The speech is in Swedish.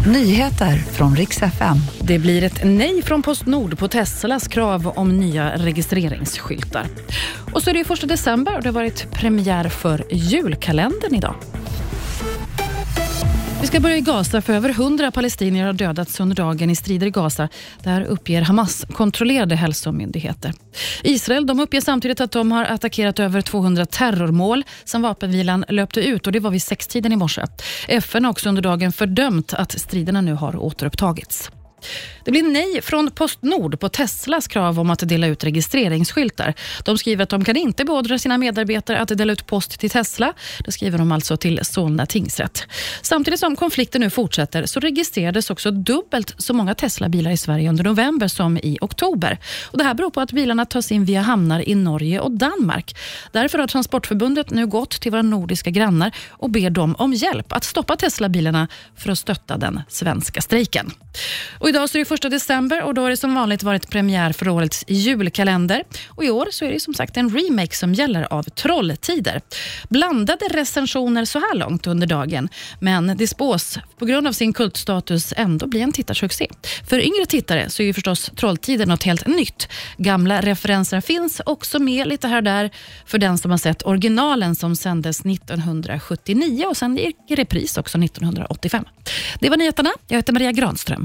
Nyheter från riks FM. Det blir ett nej från Postnord på Teslas krav om nya registreringsskyltar. Och så är det första december och det har varit premiär för julkalendern idag. Vi ska börja i Gaza, för över 100 palestinier har dödats under dagen i strider i Gaza. Det här uppger Hamas-kontrollerade hälsomyndigheter. Israel de uppger samtidigt att de har attackerat över 200 terrormål sedan vapenvilan löpte ut och det var vid sextiden i morse. FN har också under dagen fördömt att striderna nu har återupptagits. Det blir nej från Postnord på Teslas krav om att dela ut registreringsskyltar. De skriver att de kan inte beordra sina medarbetare att dela ut post till Tesla. Det skriver de alltså till Solna tingsrätt. Samtidigt som konflikten nu fortsätter så registrerades också dubbelt så många Tesla-bilar i Sverige under november som i oktober. Och det här beror på att bilarna tas in via hamnar i Norge och Danmark. Därför har Transportförbundet nu gått till våra nordiska grannar och ber dem om hjälp att stoppa Tesla-bilarna för att stötta den svenska strejken. Och idag så är det första december och då har det som vanligt varit premiär för årets julkalender. Och I år så är det som sagt en remake som gäller av Trolltider. Blandade recensioner så här långt under dagen, men det spås på grund av sin kultstatus ändå bli en tittarsuccé. För yngre tittare så är ju förstås Trolltider något helt nytt. Gamla referenser finns också med lite här och där för den som har sett originalen som sändes 1979 och sen gick i repris också 1985. Det var nyheterna. Jag heter Maria Granström.